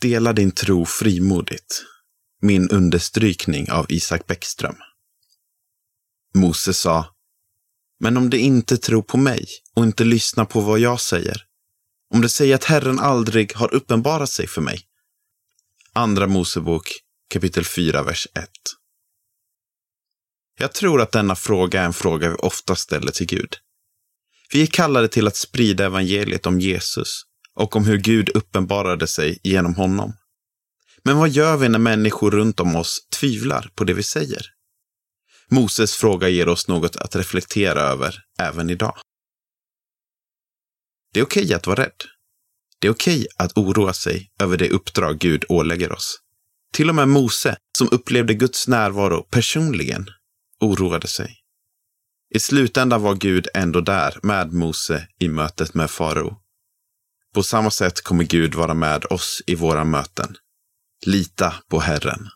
Dela din tro frimodigt. Min understrykning av Isak Bäckström. Mose sa, men om de inte tror på mig och inte lyssnar på vad jag säger, om de säger att Herren aldrig har uppenbarat sig för mig. Andra Mosebok kapitel 4, vers 1. Jag tror att denna fråga är en fråga vi ofta ställer till Gud. Vi är kallade till att sprida evangeliet om Jesus och om hur Gud uppenbarade sig genom honom. Men vad gör vi när människor runt om oss tvivlar på det vi säger? Moses fråga ger oss något att reflektera över även idag. Det är okej okay att vara rädd. Det är okej okay att oroa sig över det uppdrag Gud ålägger oss. Till och med Mose, som upplevde Guds närvaro personligen, oroade sig. I slutändan var Gud ändå där med Mose i mötet med farao. På samma sätt kommer Gud vara med oss i våra möten. Lita på Herren.